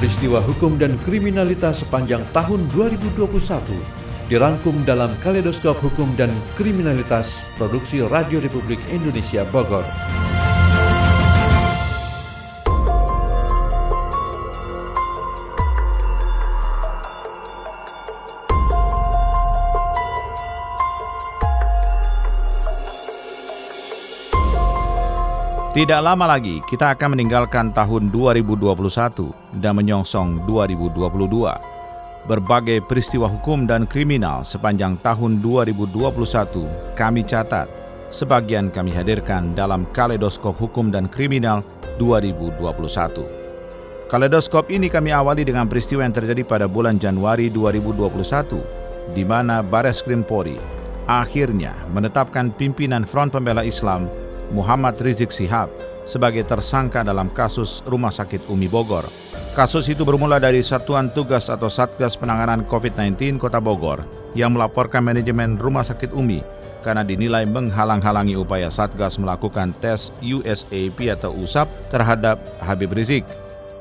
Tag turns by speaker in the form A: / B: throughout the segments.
A: peristiwa hukum dan kriminalitas sepanjang tahun 2021 dirangkum dalam Kaleidoskop Hukum dan Kriminalitas Produksi Radio Republik Indonesia Bogor.
B: Tidak lama lagi kita akan meninggalkan tahun 2021 dan menyongsong 2022. Berbagai peristiwa hukum dan kriminal sepanjang tahun 2021 kami catat, sebagian kami hadirkan dalam Kaleidoskop Hukum dan Kriminal 2021. Kaleidoskop ini kami awali dengan peristiwa yang terjadi pada bulan Januari 2021, di mana Bares Krim Polri akhirnya menetapkan pimpinan Front Pembela Islam Muhammad Rizik Sihab sebagai tersangka dalam kasus Rumah Sakit Umi Bogor. Kasus itu bermula dari Satuan Tugas atau Satgas Penanganan COVID-19 Kota Bogor yang melaporkan manajemen Rumah Sakit Umi karena dinilai menghalang-halangi upaya Satgas melakukan tes USAP atau USAP terhadap Habib Rizik.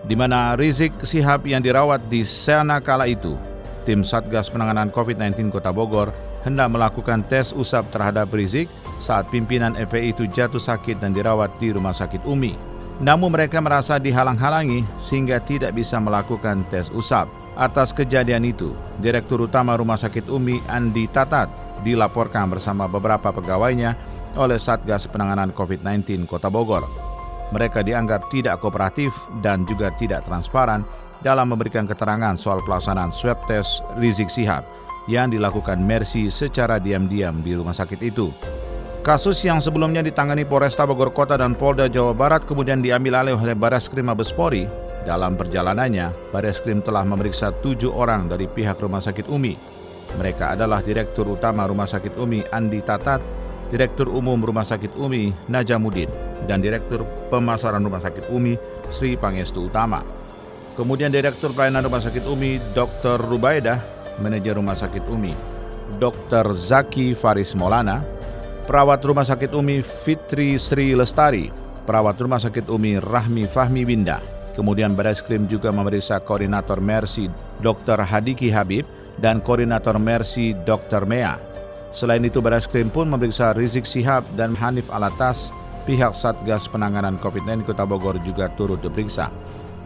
B: Di mana Rizik Sihab yang dirawat di sana kala itu, tim Satgas Penanganan COVID-19 Kota Bogor hendak melakukan tes USAP terhadap Rizik saat pimpinan FPI itu jatuh sakit dan dirawat di Rumah Sakit Umi. Namun mereka merasa dihalang-halangi sehingga tidak bisa melakukan tes usap. Atas kejadian itu, Direktur Utama Rumah Sakit Umi Andi Tatat dilaporkan bersama beberapa pegawainya oleh Satgas Penanganan COVID-19 Kota Bogor. Mereka dianggap tidak kooperatif dan juga tidak transparan dalam memberikan keterangan soal pelaksanaan swab test Rizik Sihab yang dilakukan Mercy secara diam-diam di rumah sakit itu. Kasus yang sebelumnya ditangani Polresta Bogor Kota dan Polda Jawa Barat kemudian diambil alih oleh Bareskrim Mabespori. Dalam perjalanannya, Bareskrim telah memeriksa tujuh orang dari pihak Rumah Sakit Umi. Mereka adalah Direktur Utama Rumah Sakit Umi Andi Tatat, Direktur Umum Rumah Sakit Umi Najamuddin, dan Direktur Pemasaran Rumah Sakit Umi Sri Pangestu Utama. Kemudian Direktur Pelayanan Rumah Sakit Umi Dr. Rubaidah, Manajer Rumah Sakit Umi, Dr. Zaki Faris Molana, perawat Rumah Sakit Umi Fitri Sri Lestari, perawat Rumah Sakit Umi Rahmi Fahmi Winda. Kemudian Baris juga memeriksa koordinator Mercy Dr. Hadiki Habib dan koordinator Mercy Dr. Mea. Selain itu Baris pun memeriksa Rizik Sihab dan Hanif Alatas, pihak Satgas Penanganan COVID-19 Kota Bogor juga turut diperiksa.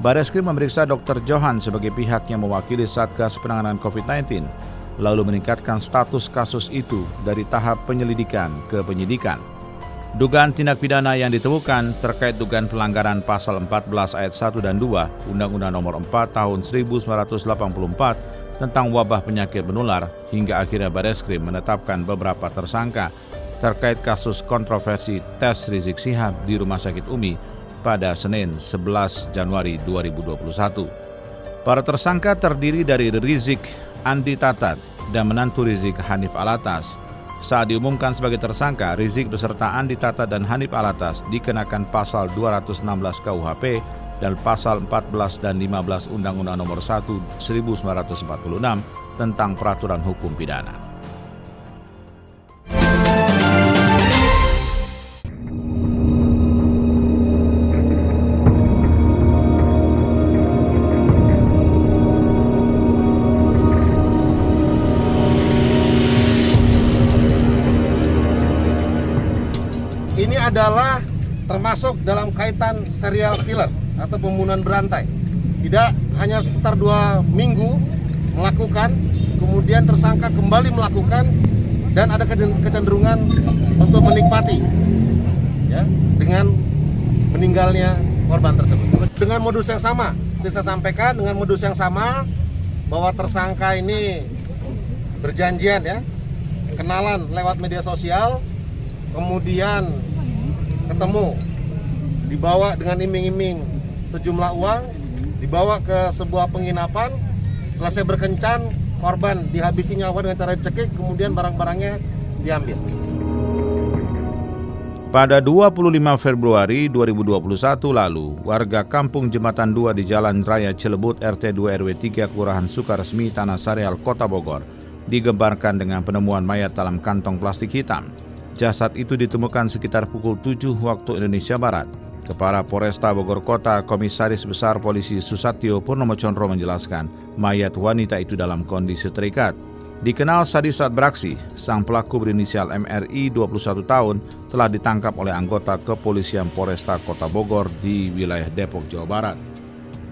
B: Baris Krim memeriksa Dr. Johan sebagai pihak yang mewakili Satgas Penanganan COVID-19 lalu meningkatkan status kasus itu dari tahap penyelidikan ke penyidikan. Dugaan tindak pidana yang ditemukan terkait dugaan pelanggaran pasal 14 ayat 1 dan 2 Undang-Undang Nomor 4 Tahun 1984 tentang wabah penyakit menular hingga akhirnya Bareskrim menetapkan beberapa tersangka terkait kasus kontroversi tes Rizik Sihab di Rumah Sakit Umi pada Senin 11 Januari 2021. Para tersangka terdiri dari Rizik Andi Tatat, dan menantu Rizik Hanif Alatas. Saat diumumkan sebagai tersangka, Rizik beserta Andi Tatat dan Hanif Alatas dikenakan pasal 216 KUHP dan pasal 14 dan 15 Undang-Undang Nomor 1 1946 tentang peraturan hukum pidana.
C: Adalah termasuk dalam kaitan serial killer atau pembunuhan berantai. Tidak hanya sekitar dua minggu melakukan, kemudian tersangka kembali melakukan dan ada kecenderungan untuk menikmati ya dengan meninggalnya korban tersebut. Dengan modus yang sama, bisa sampaikan dengan modus yang sama bahwa tersangka ini berjanjian ya kenalan lewat media sosial, kemudian ketemu. Dibawa dengan iming-iming. Sejumlah uang dibawa ke sebuah penginapan. Selesai berkencan korban dihabisi nyawa dengan cara cekik kemudian barang-barangnya diambil.
B: Pada 25 Februari 2021 lalu, warga kampung Jembatan 2 di Jalan Raya Cilebut RT 2 RW 3 Kelurahan Sukaresmi Tanah Sareal Kota Bogor digembarkan dengan penemuan mayat dalam kantong plastik hitam. Jasad itu ditemukan sekitar pukul 7 waktu Indonesia Barat Kepala Polresta Bogor Kota, Komisaris Besar Polisi Susatyo Purnomo Chondro menjelaskan, mayat wanita itu dalam kondisi terikat. Dikenal sadis saat beraksi, sang pelaku berinisial MRI 21 tahun telah ditangkap oleh anggota kepolisian Polresta Kota Bogor di wilayah Depok, Jawa Barat.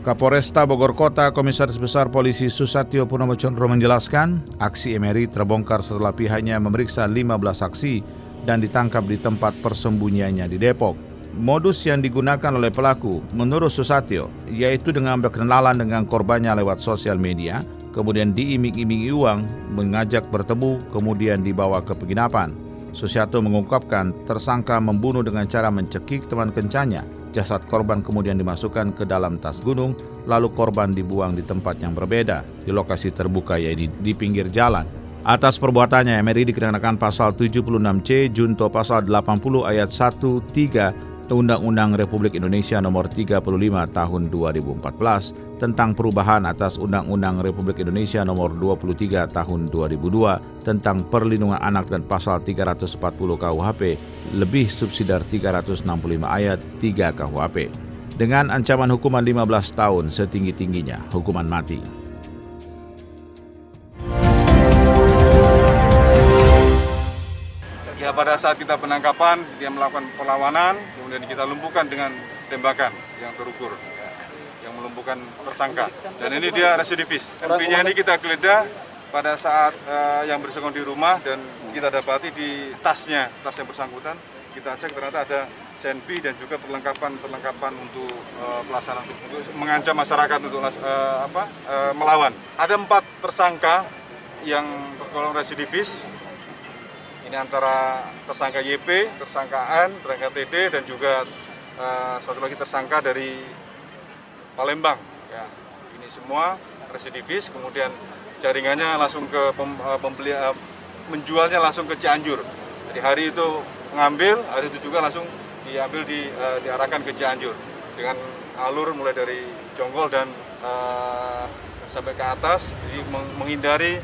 B: Kapolresta Bogor Kota, Komisaris Besar Polisi Susatyo Purnomo Chondro menjelaskan, aksi MRI terbongkar setelah pihaknya memeriksa 15 saksi dan ditangkap di tempat persembunyiannya di Depok. Modus yang digunakan oleh pelaku menurut Susatyo yaitu dengan berkenalan dengan korbannya lewat sosial media, kemudian diiming-imingi uang, mengajak bertemu, kemudian dibawa ke penginapan. Susatyo mengungkapkan tersangka membunuh dengan cara mencekik teman kencannya. Jasad korban kemudian dimasukkan ke dalam tas gunung, lalu korban dibuang di tempat yang berbeda, di lokasi terbuka yaitu di pinggir jalan. Atas perbuatannya, Emery dikenakan pasal 76C junto pasal 80 ayat 1 3 Undang-Undang Republik Indonesia Nomor 35 Tahun 2014 tentang perubahan atas Undang-Undang Republik Indonesia Nomor 23 Tahun 2002 tentang perlindungan anak dan pasal 340 KUHP lebih subsidiar 365 ayat 3 KUHP dengan ancaman hukuman 15 tahun setinggi-tingginya hukuman mati.
D: Pada saat kita penangkapan dia melakukan perlawanan, kemudian kita lumpuhkan dengan tembakan yang terukur, ya, yang melumpuhkan tersangka. Dan ini dia residivis. MP-nya ini kita geledah pada saat uh, yang bersangkutan di rumah dan kita dapati di tasnya, tas yang bersangkutan, kita cek ternyata ada senpi dan juga perlengkapan-perlengkapan untuk uh, pelaksanaan untuk mengancam masyarakat untuk uh, apa uh, melawan. Ada empat tersangka yang tergolong residivis ini antara tersangka YP, tersangka An, tersangka TD dan juga uh, satu lagi tersangka dari Palembang. Ya, ini semua residivis, kemudian jaringannya langsung ke pem, uh, pembeli, uh, menjualnya langsung ke Cianjur. Jadi hari itu mengambil, hari itu juga langsung diambil di, uh, diarahkan ke Cianjur dengan alur mulai dari Jonggol dan uh, sampai ke atas, jadi menghindari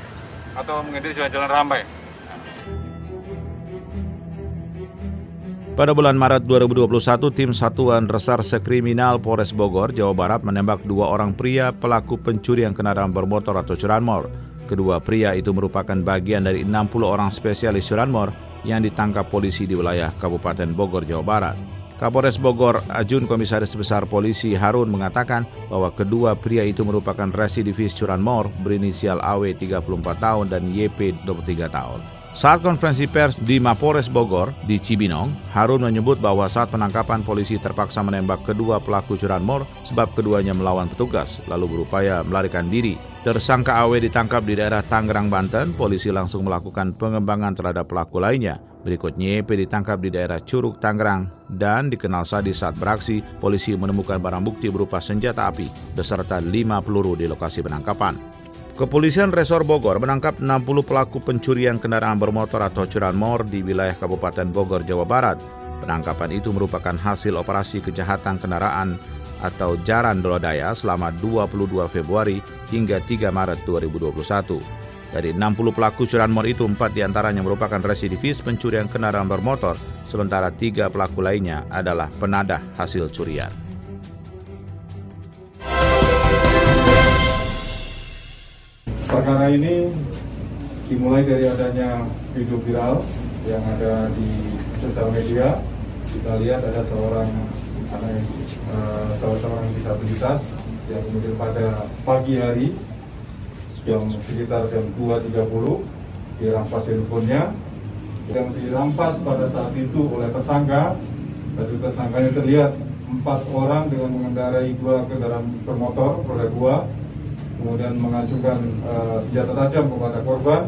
D: atau menghindari jalan-jalan ramai.
B: Pada bulan Maret 2021, tim Satuan Reserse Kriminal Polres Bogor, Jawa Barat menembak dua orang pria pelaku pencurian kendaraan bermotor atau curanmor. Kedua pria itu merupakan bagian dari 60 orang spesialis curanmor yang ditangkap polisi di wilayah Kabupaten Bogor, Jawa Barat. Kapolres Bogor, Ajun Komisaris Besar Polisi Harun mengatakan bahwa kedua pria itu merupakan residivis curanmor berinisial AW 34 tahun dan YP 23 tahun. Saat konferensi pers di Mapores Bogor di Cibinong, Harun menyebut bahwa saat penangkapan polisi terpaksa menembak kedua pelaku curanmor sebab keduanya melawan petugas lalu berupaya melarikan diri. Tersangka AW ditangkap di daerah Tangerang, Banten. Polisi langsung melakukan pengembangan terhadap pelaku lainnya. Berikutnya, EP ditangkap di daerah Curug, Tangerang, dan dikenal sadis saat beraksi, polisi menemukan barang bukti berupa senjata api beserta lima peluru di lokasi penangkapan. Kepolisian Resor Bogor menangkap 60 pelaku pencurian kendaraan bermotor atau curanmor di wilayah Kabupaten Bogor, Jawa Barat. Penangkapan itu merupakan hasil operasi kejahatan kendaraan atau Jaran Dolodaya selama 22 Februari hingga 3 Maret 2021. Dari 60 pelaku curanmor itu, empat di antaranya merupakan residivis pencurian kendaraan bermotor, sementara tiga pelaku lainnya adalah penadah hasil curian.
E: Perkara ini dimulai dari adanya video viral yang ada di sosial media. Kita lihat ada seorang anak uh, seorang disabilitas yang kemudian pada pagi hari jam sekitar jam 2.30 dirampas handphonenya. Yang dirampas pada saat itu oleh tersangka. Dan tersangkanya terlihat empat orang dengan mengendarai dua kendaraan bermotor roda dua kemudian mengacungkan uh, senjata tajam kepada korban.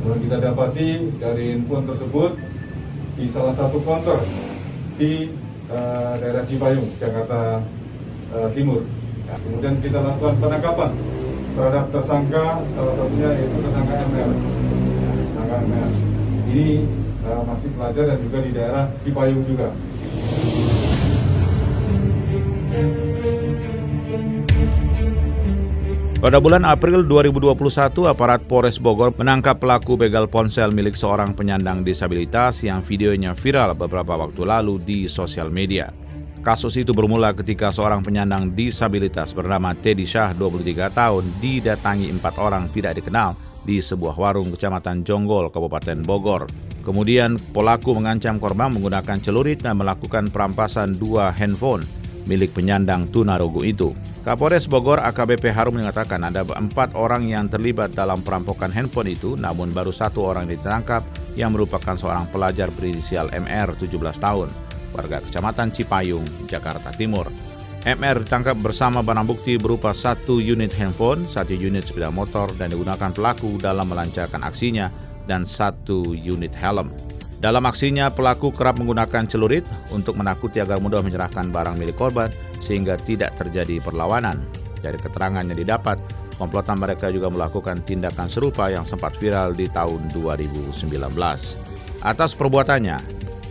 E: Kemudian kita dapati dari handphone tersebut di salah satu kantor di uh, daerah Cipayung, Jakarta uh, Timur. Kemudian kita lakukan penangkapan terhadap tersangka, salah satunya yaitu tersangka MR. Tersangka MR. Ini uh, masih pelajar dan juga di daerah Cipayung juga.
B: Pada bulan April 2021, aparat Polres Bogor menangkap pelaku begal ponsel milik seorang penyandang disabilitas yang videonya viral beberapa waktu lalu di sosial media. Kasus itu bermula ketika seorang penyandang disabilitas bernama Teddy Shah, 23 tahun, didatangi empat orang tidak dikenal di sebuah warung kecamatan Jonggol, Kabupaten Bogor. Kemudian pelaku mengancam korban menggunakan celurit dan melakukan perampasan dua handphone milik penyandang tunarungu itu. Kapolres Bogor AKBP Harum mengatakan ada empat orang yang terlibat dalam perampokan handphone itu, namun baru satu orang ditangkap yang merupakan seorang pelajar berinisial MR 17 tahun, warga Kecamatan Cipayung, Jakarta Timur. MR ditangkap bersama barang bukti berupa satu unit handphone, satu unit sepeda motor, dan digunakan pelaku dalam melancarkan aksinya, dan satu unit helm. Dalam aksinya, pelaku kerap menggunakan celurit untuk menakuti agar mudah menyerahkan barang milik korban sehingga tidak terjadi perlawanan. Dari keterangan yang didapat, komplotan mereka juga melakukan tindakan serupa yang sempat viral di tahun 2019. Atas perbuatannya,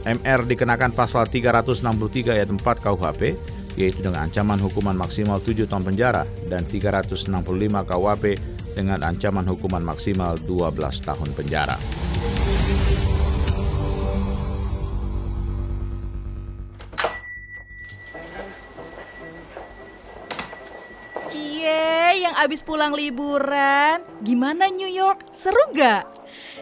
B: MR dikenakan pasal 363 ayat 4 KUHP, yaitu dengan ancaman hukuman maksimal 7 tahun penjara dan 365 KUHP dengan ancaman hukuman maksimal 12 tahun penjara.
F: Abis pulang liburan, gimana New York? Seru gak?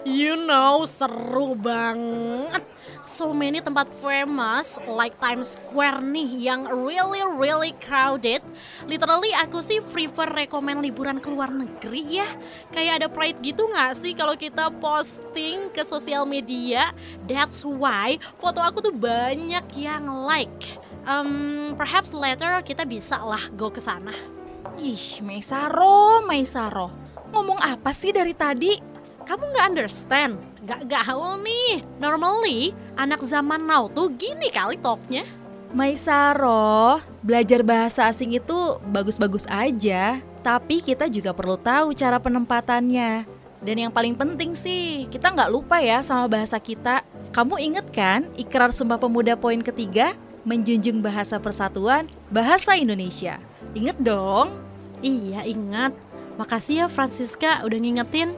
G: You know, seru banget. So many tempat famous like Times Square nih yang really really crowded. Literally aku sih prefer rekomend liburan ke luar negeri ya. Kayak ada pride gitu gak sih kalau kita posting ke sosial media? That's why foto aku tuh banyak yang like. Um, perhaps later kita bisa lah go ke sana.
F: Ih, Maisaro, Maisaro. Ngomong apa sih dari tadi?
G: Kamu nggak understand? Gak gaul nih. Normally, anak zaman now tuh gini kali talknya.
F: Maisaro, belajar bahasa asing itu bagus-bagus aja. Tapi kita juga perlu tahu cara penempatannya. Dan yang paling penting sih, kita nggak lupa ya sama bahasa kita. Kamu inget kan ikrar Sumpah Pemuda poin ketiga? Menjunjung bahasa persatuan, bahasa Indonesia. Ingat dong.
G: Iya ingat. Makasih ya Francisca udah ngingetin.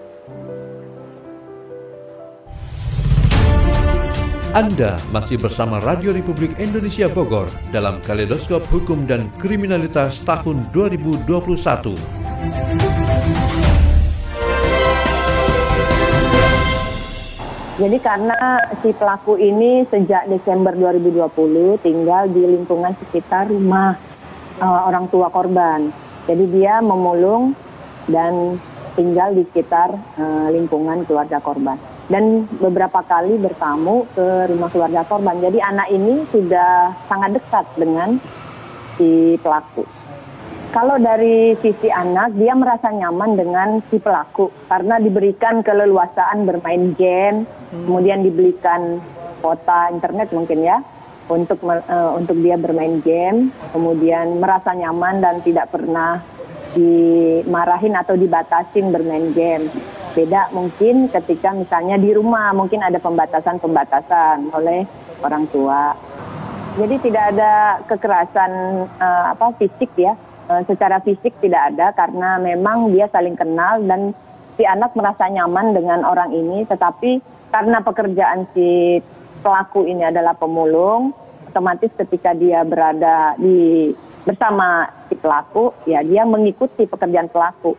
A: Anda masih bersama Radio Republik Indonesia Bogor dalam Kaleidoskop Hukum dan Kriminalitas tahun 2021.
H: Jadi karena si pelaku ini sejak Desember 2020 tinggal di lingkungan sekitar rumah uh, orang tua korban. Jadi dia memulung dan tinggal di sekitar uh, lingkungan keluarga korban. Dan beberapa kali bertamu ke rumah keluarga korban. Jadi anak ini sudah sangat dekat dengan si pelaku. Kalau dari sisi anak, dia merasa nyaman dengan si pelaku karena diberikan keleluasaan bermain game, hmm. kemudian dibelikan kuota internet mungkin ya, untuk uh, untuk dia bermain game, kemudian merasa nyaman dan tidak pernah dimarahin atau dibatasin bermain game. Beda mungkin ketika misalnya di rumah mungkin ada pembatasan-pembatasan oleh orang tua. Jadi tidak ada kekerasan uh, apa fisik ya, uh, secara fisik tidak ada karena memang dia saling kenal dan si anak merasa nyaman dengan orang ini, tetapi karena pekerjaan si pelaku ini adalah pemulung, otomatis ketika dia berada di bersama si pelaku, ya dia mengikuti pekerjaan pelaku.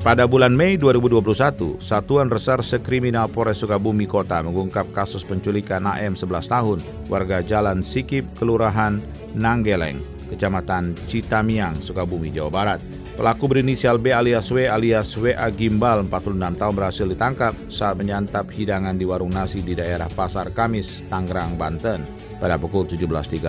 B: Pada bulan Mei 2021, Satuan Reserse Kriminal Polres Sukabumi Kota mengungkap kasus penculikan AM 11 tahun, warga Jalan Sikip, Kelurahan Nanggeleng, Kecamatan Citamiang, Sukabumi, Jawa Barat. Pelaku berinisial B alias W alias WA Gimbal 46 tahun berhasil ditangkap saat menyantap hidangan di warung nasi di daerah Pasar Kamis, Tangerang, Banten pada pukul 17.30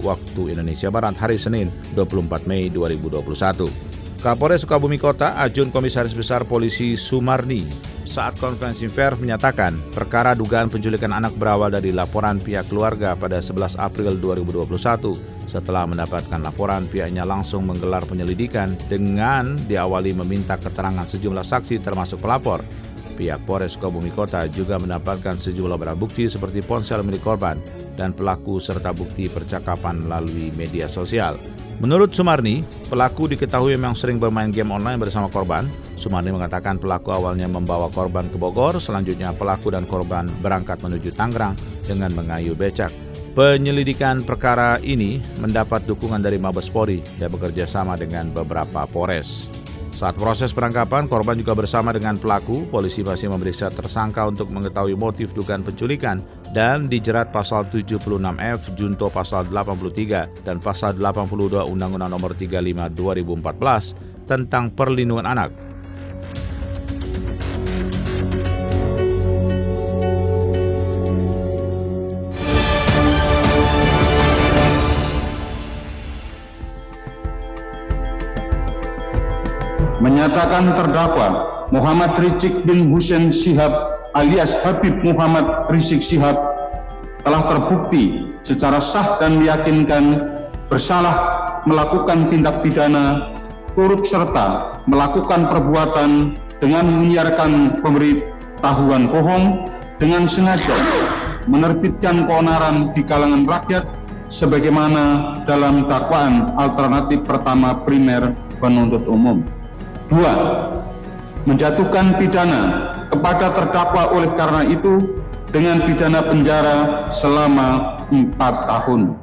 B: waktu Indonesia Barat hari Senin 24 Mei 2021. Kapolres Sukabumi Kota, Ajun Komisaris Besar Polisi Sumarni saat konferensi pers menyatakan perkara dugaan penculikan anak berawal dari laporan pihak keluarga pada 11 April 2021 setelah mendapatkan laporan, pihaknya langsung menggelar penyelidikan dengan diawali meminta keterangan sejumlah saksi termasuk pelapor. Pihak Polres Sukabumi Kota juga mendapatkan sejumlah barang bukti seperti ponsel milik korban dan pelaku serta bukti percakapan melalui media sosial. Menurut Sumarni, pelaku diketahui memang sering bermain game online bersama korban. Sumarni mengatakan pelaku awalnya membawa korban ke Bogor, selanjutnya pelaku dan korban berangkat menuju Tangerang dengan mengayuh becak. Penyelidikan perkara ini mendapat dukungan dari Mabes Polri dan bekerja sama dengan beberapa Polres. Saat proses penangkapan, korban juga bersama dengan pelaku. Polisi masih memeriksa tersangka untuk mengetahui motif dugaan penculikan dan dijerat pasal 76F Junto pasal 83 dan pasal 82 Undang-Undang Nomor 35 2014 tentang perlindungan anak.
E: Menyatakan terdakwa Muhammad Rizik bin Hussein Sihab alias Habib Muhammad Rizik Sihab telah terbukti secara sah dan meyakinkan bersalah melakukan tindak pidana turut serta melakukan perbuatan dengan menyiarkan pemberitahuan bohong dengan sengaja menerbitkan keonaran di kalangan rakyat sebagaimana dalam dakwaan alternatif pertama primer penuntut umum. Dua, menjatuhkan pidana kepada terdakwa oleh karena itu dengan pidana penjara selama empat tahun.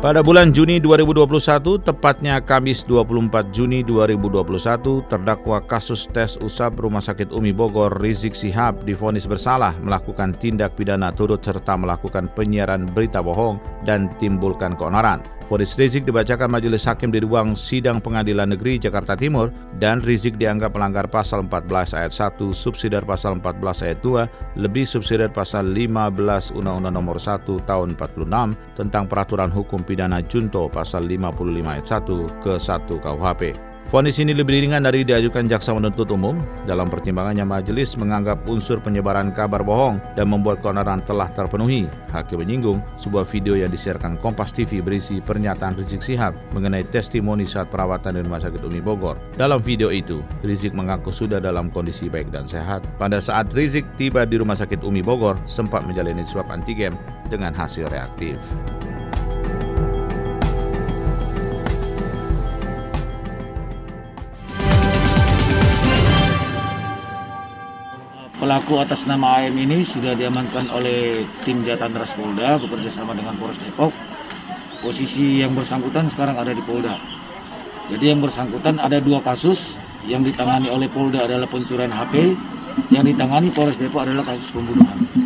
B: Pada bulan Juni 2021, tepatnya Kamis 24 Juni 2021, terdakwa kasus tes usap Rumah Sakit Umi Bogor Rizik Sihab difonis bersalah melakukan tindak pidana turut serta melakukan penyiaran berita bohong dan timbulkan keonaran. Fonis Rizik dibacakan Majelis Hakim di ruang sidang Pengadilan Negeri Jakarta Timur dan Rizik dianggap melanggar pasal 14 ayat 1 subsidiar pasal 14 ayat 2 lebih subsidiar pasal 15 Undang-Undang Nomor 1 Tahun 46 tentang peraturan hukum pidana junto pasal 55 ayat 1 ke 1 KUHP. Fonis ini lebih ringan dari diajukan jaksa menuntut umum. Dalam pertimbangannya majelis menganggap unsur penyebaran kabar bohong dan membuat keonaran telah terpenuhi. Hakim menyinggung sebuah video yang disiarkan Kompas TV berisi pernyataan Rizik Sihab mengenai testimoni saat perawatan di Rumah Sakit Umi Bogor. Dalam video itu, Rizik mengaku sudah dalam kondisi baik dan sehat. Pada saat Rizik tiba di Rumah Sakit Umi Bogor, sempat menjalani swab antigen dengan hasil reaktif.
I: Pelaku atas nama AM ini sudah diamankan oleh tim Jatan Ras Polda bekerja sama dengan Polres Depok. Posisi yang bersangkutan sekarang ada di Polda. Jadi yang bersangkutan ada dua kasus yang ditangani oleh Polda adalah pencurian HP, yang ditangani Polres Depok adalah kasus pembunuhan.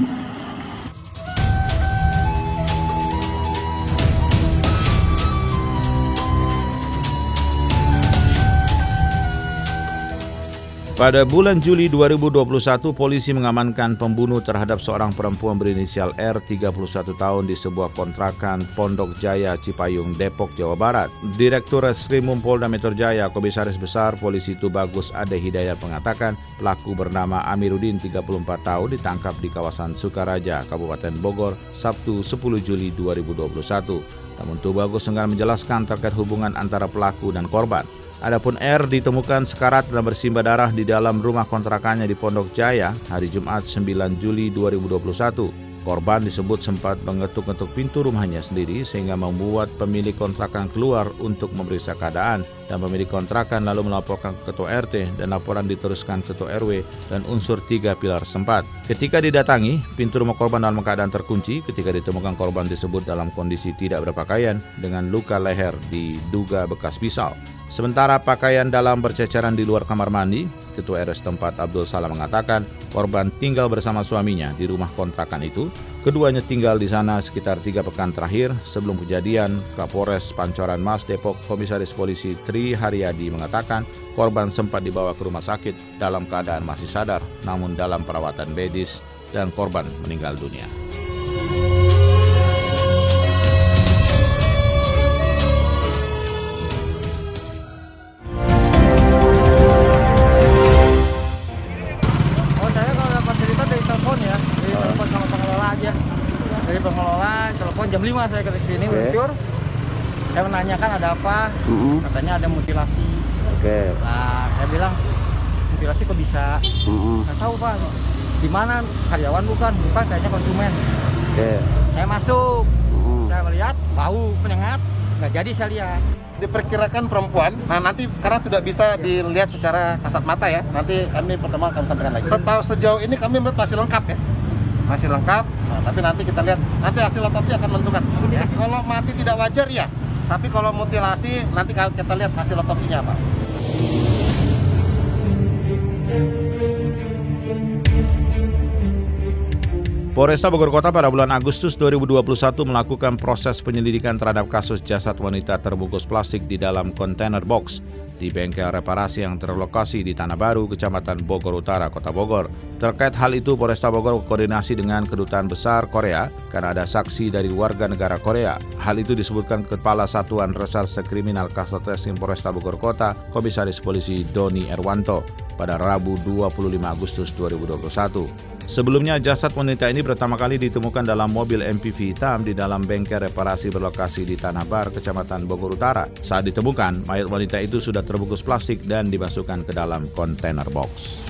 B: Pada bulan Juli 2021, polisi mengamankan pembunuh terhadap seorang perempuan berinisial R 31 tahun di sebuah kontrakan Pondok Jaya, Cipayung, Depok, Jawa Barat. Direktur Reskrimum Polda Metro Jaya, Komisaris Besar Polisi Tubagus Ade Hidayat mengatakan pelaku bernama Amiruddin 34 tahun ditangkap di kawasan Sukaraja, Kabupaten Bogor, Sabtu 10 Juli 2021. Namun Tubagus enggan menjelaskan terkait hubungan antara pelaku dan korban. Adapun R ditemukan sekarat dan bersimbah darah di dalam rumah kontrakannya di Pondok Jaya hari Jumat 9 Juli 2021. Korban disebut sempat mengetuk-ngetuk pintu rumahnya sendiri sehingga membuat pemilik kontrakan keluar untuk memeriksa keadaan dan pemilik kontrakan lalu melaporkan ke ketua RT dan laporan diteruskan ketua RW dan unsur tiga pilar sempat. Ketika didatangi, pintu rumah korban dalam keadaan terkunci ketika ditemukan korban disebut dalam kondisi tidak berpakaian dengan luka leher diduga bekas pisau. Sementara pakaian dalam berceceran di luar kamar mandi, Ketua RS tempat Abdul Salam mengatakan korban tinggal bersama suaminya di rumah kontrakan itu. Keduanya tinggal di sana sekitar tiga pekan terakhir sebelum kejadian. Kapolres Pancoran Mas Depok Komisaris Polisi Tri Haryadi mengatakan korban sempat dibawa ke rumah sakit dalam keadaan masih sadar namun dalam perawatan medis dan korban meninggal dunia.
J: 5 saya ke sini okay. meluncur saya menanyakan ada apa uh -huh. katanya ada mutilasi
K: Oke.
J: Nah, saya bilang mutilasi kok bisa?
K: Mm-mm.
J: Nggak tahu pak. Di mana karyawan bukan? Bukan kayaknya konsumen.
K: Oke.
J: Saya masuk.
K: Mm.
J: Saya melihat bau menyengat. Nggak jadi saya lihat.
C: Diperkirakan perempuan, nah nanti karena tidak bisa dilihat secara kasat mata ya, nanti kami pertama akan sampaikan lagi. Setahu sejauh ini kami melihat masih lengkap ya, masih lengkap. Nah, tapi nanti kita lihat, nanti hasil otopsi akan menentukan. Ya, kalau mati tidak wajar ya, tapi kalau mutilasi nanti kita lihat hasil otopsinya apa.
B: Polresta Bogor Kota pada bulan Agustus 2021 melakukan proses penyelidikan terhadap kasus jasad wanita terbungkus plastik di dalam kontainer box di bengkel reparasi yang terlokasi di Tanah Baru, Kecamatan Bogor Utara, Kota Bogor. Terkait hal itu, Polresta Bogor koordinasi dengan Kedutaan Besar Korea karena ada saksi dari warga negara Korea. Hal itu disebutkan Kepala Satuan Reserse Kriminal Kasatreskim Polresta Bogor Kota, Komisaris Polisi Doni Erwanto pada Rabu 25 Agustus 2021. Sebelumnya jasad wanita ini pertama kali ditemukan dalam mobil MPV hitam di dalam bengkel reparasi berlokasi di Tanah Bar, Kecamatan Bogor Utara. Saat ditemukan, mayat wanita itu sudah terbungkus plastik dan dimasukkan ke dalam kontainer box.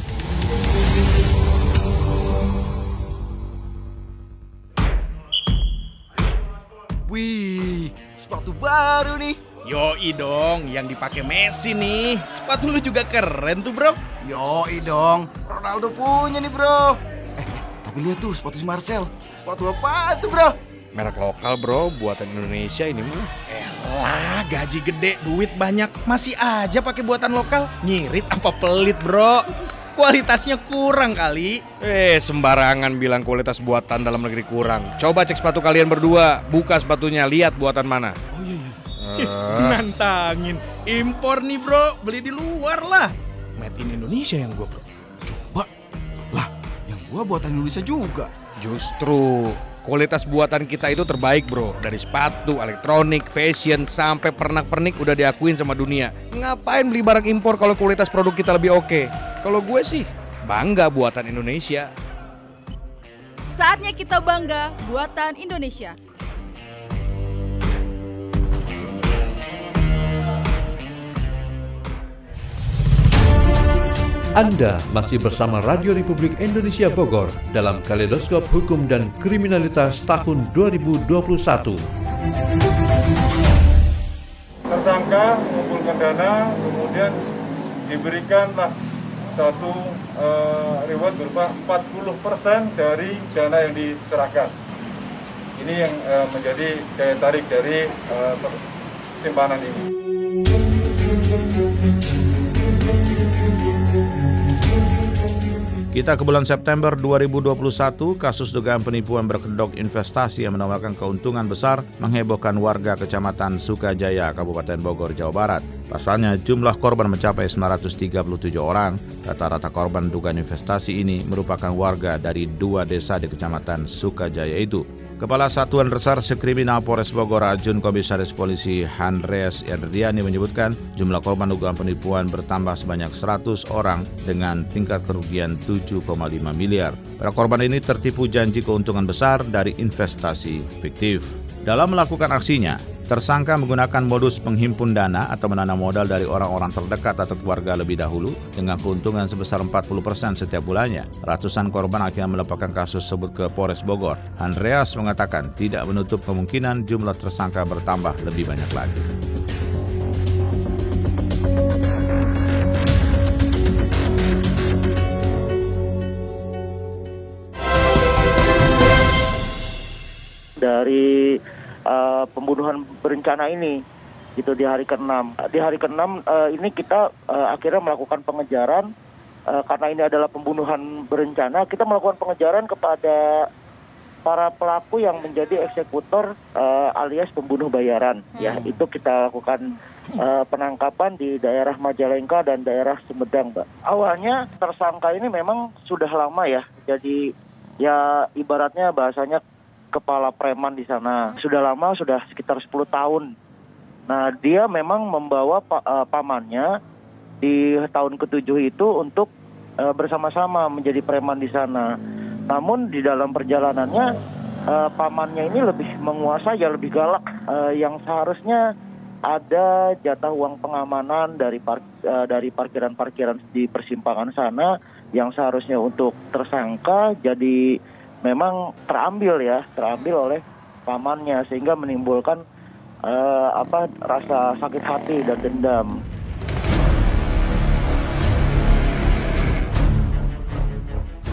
L: Wih, sepatu baru nih.
M: Yoi dong, yang dipakai Messi nih. Sepatu lu juga keren tuh, Bro.
L: Yoi dong, Ronaldo punya nih bro. Eh, tapi lihat tuh sepatu si Marcel. Sepatu apa tuh bro?
M: Merek lokal, Bro, buatan Indonesia ini mah. Elah, gaji gede, duit banyak, masih aja pakai buatan lokal. Ngirit apa pelit, Bro? Kualitasnya kurang kali.
N: Eh, sembarangan bilang kualitas buatan dalam negeri kurang. Coba cek sepatu kalian berdua, buka sepatunya, lihat buatan mana. Eh,
M: Nantangin. Impor nih, Bro. Beli di luar lah. Made in Indonesia yang gua, Bro.
L: Coba. Lah, yang gua buatan Indonesia juga.
N: Justru kualitas buatan kita itu terbaik bro Dari sepatu, elektronik, fashion, sampai pernak-pernik udah diakuin sama dunia Ngapain beli barang impor kalau kualitas produk kita lebih oke? Kalau gue sih bangga buatan Indonesia
O: Saatnya kita bangga buatan Indonesia.
A: Anda masih bersama Radio Republik Indonesia Bogor dalam Kaleidoskop Hukum dan Kriminalitas tahun 2021.
D: Tersangka mengumpulkan dana, kemudian diberikanlah satu eh, reward berupa 40% dari dana yang diserahkan. Ini yang eh, menjadi daya tarik dari eh, per- simpanan ini.
B: Kita ke bulan September 2021, kasus dugaan penipuan berkedok investasi yang menawarkan keuntungan besar menghebohkan warga Kecamatan Sukajaya, Kabupaten Bogor, Jawa Barat. Pasalnya, jumlah korban mencapai 937 orang. Rata-rata korban dugaan investasi ini merupakan warga dari dua desa di Kecamatan Sukajaya itu. Kepala Satuan Reserse Kriminal Polres Bogor Ajun Komisaris Polisi Handreas Erdiani menyebutkan jumlah korban dugaan penipuan bertambah sebanyak 100 orang dengan tingkat kerugian 7,5 miliar. Para korban ini tertipu janji keuntungan besar dari investasi fiktif. Dalam melakukan aksinya, tersangka menggunakan modus penghimpun dana atau menanam modal dari orang-orang terdekat atau keluarga lebih dahulu dengan keuntungan sebesar 40% setiap bulannya. Ratusan korban akhirnya melaporkan kasus tersebut ke Polres Bogor. Andreas mengatakan tidak menutup kemungkinan jumlah tersangka bertambah lebih banyak lagi.
P: dari uh, pembunuhan berencana ini gitu di hari ke-6. Di hari ke-6 uh, ini kita uh, akhirnya melakukan pengejaran uh, karena ini adalah pembunuhan berencana, kita melakukan pengejaran kepada para pelaku yang menjadi eksekutor uh, alias pembunuh bayaran ya. Itu kita lakukan uh, penangkapan di daerah Majalengka dan daerah Sumedang, Mbak. Awalnya tersangka ini memang sudah lama ya. Jadi ya ibaratnya bahasanya kepala preman di sana. Sudah lama, sudah sekitar 10 tahun. Nah, dia memang membawa pa- eh, pamannya di tahun ketujuh itu untuk eh, bersama-sama menjadi preman di sana. Namun di dalam perjalanannya eh, pamannya ini lebih menguasai, ya lebih galak, eh, yang seharusnya ada jatah uang pengamanan dari par, uh, dari parkiran-parkiran di persimpangan sana yang seharusnya untuk tersangka jadi memang terambil ya, terambil oleh pamannya sehingga menimbulkan uh, apa rasa sakit hati dan dendam.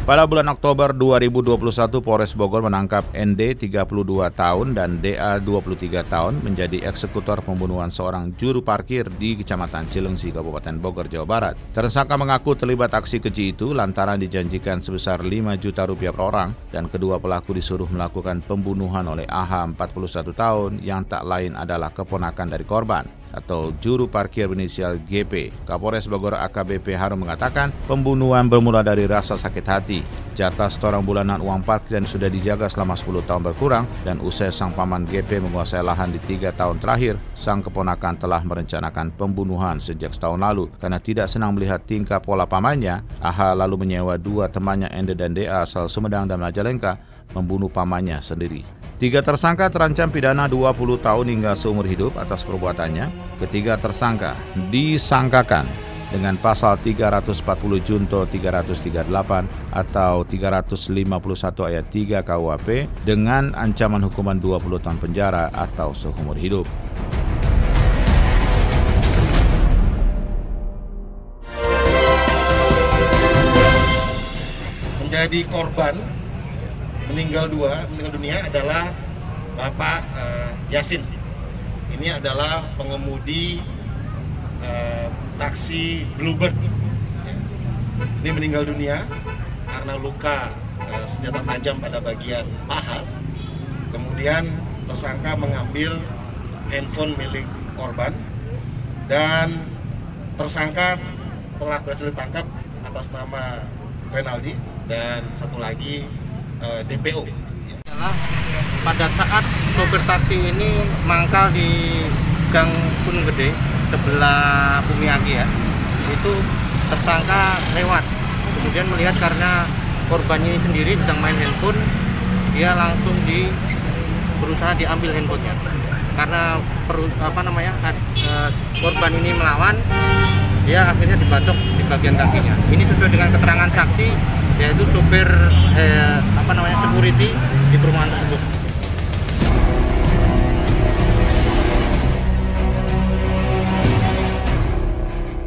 B: Pada bulan Oktober 2021, Polres Bogor menangkap ND 32 tahun dan DA 23 tahun menjadi eksekutor pembunuhan seorang juru parkir di Kecamatan Cilengsi, Kabupaten Bogor, Jawa Barat. Tersangka mengaku terlibat aksi keji itu lantaran dijanjikan sebesar 5 juta rupiah per orang dan kedua pelaku disuruh melakukan pembunuhan oleh AH 41 tahun yang tak lain adalah keponakan dari korban atau juru parkir berinisial GP. Kapolres Bogor AKBP Harum mengatakan pembunuhan bermula dari rasa sakit hati. Jatah setoran bulanan uang parkir dan sudah dijaga selama 10 tahun berkurang dan usai sang paman GP menguasai lahan di tiga tahun terakhir, sang keponakan telah merencanakan pembunuhan sejak setahun lalu. Karena tidak senang melihat tingkah pola pamannya, AH lalu menyewa dua temannya Ende dan DA asal Sumedang dan Majalengka membunuh pamannya sendiri. Tiga tersangka terancam pidana 20 tahun hingga seumur hidup atas perbuatannya. Ketiga tersangka disangkakan dengan pasal 340 Junto 338 atau 351 ayat 3 KUHP dengan ancaman hukuman 20 tahun penjara atau seumur hidup.
C: Menjadi korban meninggal dua meninggal dunia adalah Bapak uh, Yasin. Ini adalah pengemudi uh, taksi Bluebird. Ini meninggal dunia karena luka uh, senjata tajam pada bagian paha. Kemudian tersangka mengambil handphone milik korban dan tersangka telah berhasil ditangkap atas nama Renaldi dan satu lagi eh, DPO.
J: Pada saat sopir taksi ini mangkal di Gang Gunung Gede sebelah Bumiaki ya, itu tersangka lewat. Kemudian melihat karena korbannya ini sendiri sedang main handphone, dia langsung di berusaha diambil handphonenya. Karena per, apa namanya eh, korban ini melawan, dia akhirnya dibacok di bagian kakinya. Ini sesuai dengan keterangan saksi yaitu supir eh, apa namanya security di perumahan tersebut.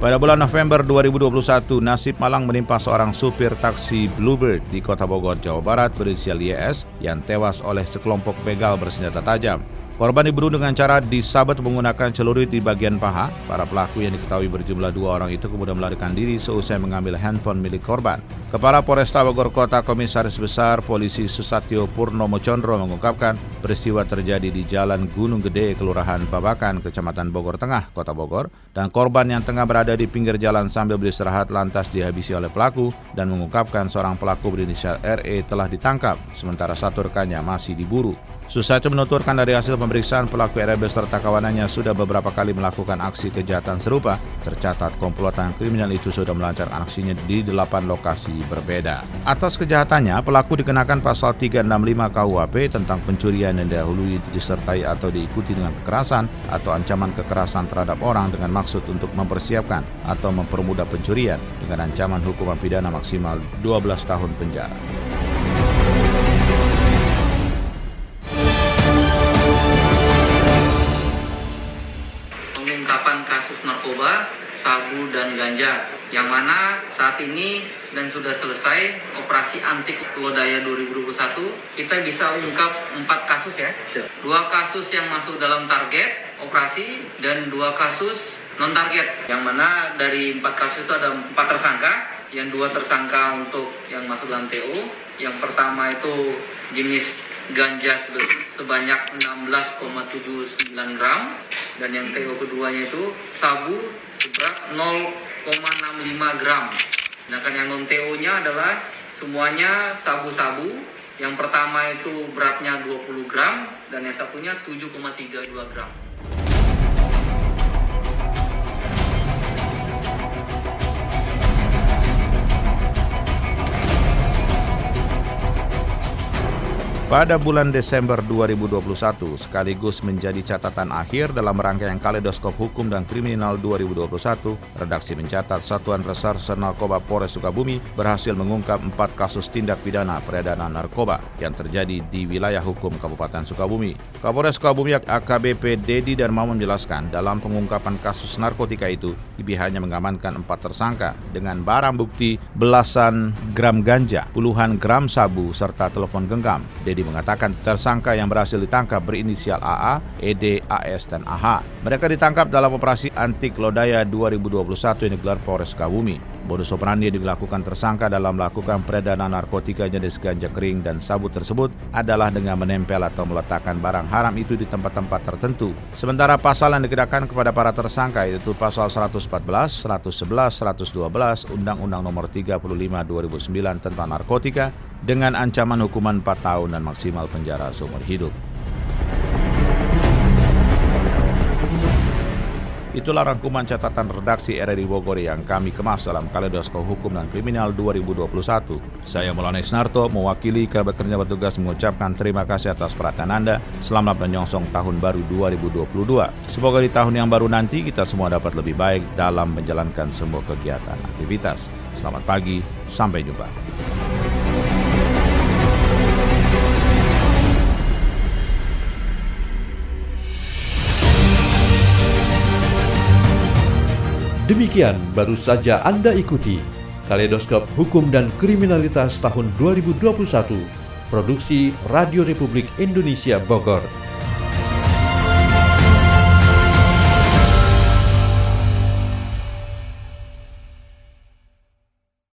B: Pada bulan November 2021, nasib malang menimpa seorang supir taksi Bluebird di Kota Bogor, Jawa Barat berinisial YS yang tewas oleh sekelompok begal bersenjata tajam. Korban dibunuh dengan cara disabet menggunakan celurit di bagian paha. Para pelaku yang diketahui berjumlah dua orang itu kemudian melarikan diri seusai mengambil handphone milik korban. Kepala Polresta Bogor Kota Komisaris Besar Polisi Susatyo Purnomo Condro mengungkapkan peristiwa terjadi di Jalan Gunung Gede, Kelurahan Babakan, Kecamatan Bogor Tengah, Kota Bogor, dan korban yang tengah berada di pinggir jalan sambil beristirahat lantas dihabisi oleh pelaku dan mengungkapkan seorang pelaku berinisial RE telah ditangkap, sementara satu rekannya masih diburu. Susaco menuturkan dari hasil pemeriksaan pelaku RB serta kawanannya sudah beberapa kali melakukan aksi kejahatan serupa. Tercatat komplotan kriminal itu sudah melancarkan aksinya di delapan lokasi berbeda. Atas kejahatannya, pelaku dikenakan pasal 365 KUHP tentang pencurian yang dahului disertai atau diikuti dengan kekerasan atau ancaman kekerasan terhadap orang dengan maksud untuk mempersiapkan atau mempermudah pencurian dengan ancaman hukuman pidana maksimal 12 tahun penjara.
K: Saat ini dan sudah selesai operasi anti lodaya 2021 kita bisa ungkap empat kasus ya. Dua kasus yang masuk dalam target operasi dan dua kasus non target yang mana dari empat kasus itu ada empat tersangka yang dua tersangka untuk yang masuk dalam TO yang pertama itu jenis ganja sebanyak 16,79 gram dan yang TO keduanya itu sabu seberat 0,65 gram. Sedangkan yang non TO-nya adalah semuanya sabu-sabu. Yang pertama itu beratnya 20 gram dan yang satunya 7,32 gram.
B: Pada bulan Desember 2021 sekaligus menjadi catatan akhir dalam rangkaian Kaleidoskop Hukum dan Kriminal 2021, redaksi mencatat Satuan Reserse Narkoba Polres Sukabumi berhasil mengungkap empat kasus tindak pidana peredaran narkoba yang terjadi di wilayah hukum Kabupaten Sukabumi. Kapolres Sukabumi AKBP Dedi Darma menjelaskan dalam pengungkapan kasus narkotika itu, IB hanya mengamankan empat tersangka dengan barang bukti belasan gram ganja, puluhan gram sabu, serta telepon genggam. Dedi mengatakan tersangka yang berhasil ditangkap berinisial AA, ED, AS, dan AH. Mereka ditangkap dalam operasi anti Lodaya 2021 yang digelar Polres Sukabumi. Modus operandi dilakukan tersangka dalam melakukan peredaran narkotika jenis ganja kering dan sabu tersebut adalah dengan menempel atau meletakkan barang haram itu di tempat-tempat tertentu. Sementara pasal yang dikenakan kepada para tersangka yaitu pasal 114, 111, 112 Undang-Undang Nomor 35 2009 tentang narkotika dengan ancaman hukuman 4 tahun dan maksimal penjara seumur hidup. Itulah rangkuman catatan redaksi RRI Bogor yang kami kemas dalam Kaleidoskop Hukum dan Kriminal 2021. Saya Maulana Isnarto, mewakili kerabat kerja bertugas mengucapkan terima kasih atas perhatian Anda. Selamat menyongsong tahun baru 2022. Semoga di tahun yang baru nanti kita semua dapat lebih baik dalam menjalankan semua kegiatan aktivitas. Selamat pagi, sampai jumpa.
A: Demikian baru saja Anda ikuti Kaleidoskop Hukum dan Kriminalitas tahun 2021 Produksi Radio Republik Indonesia Bogor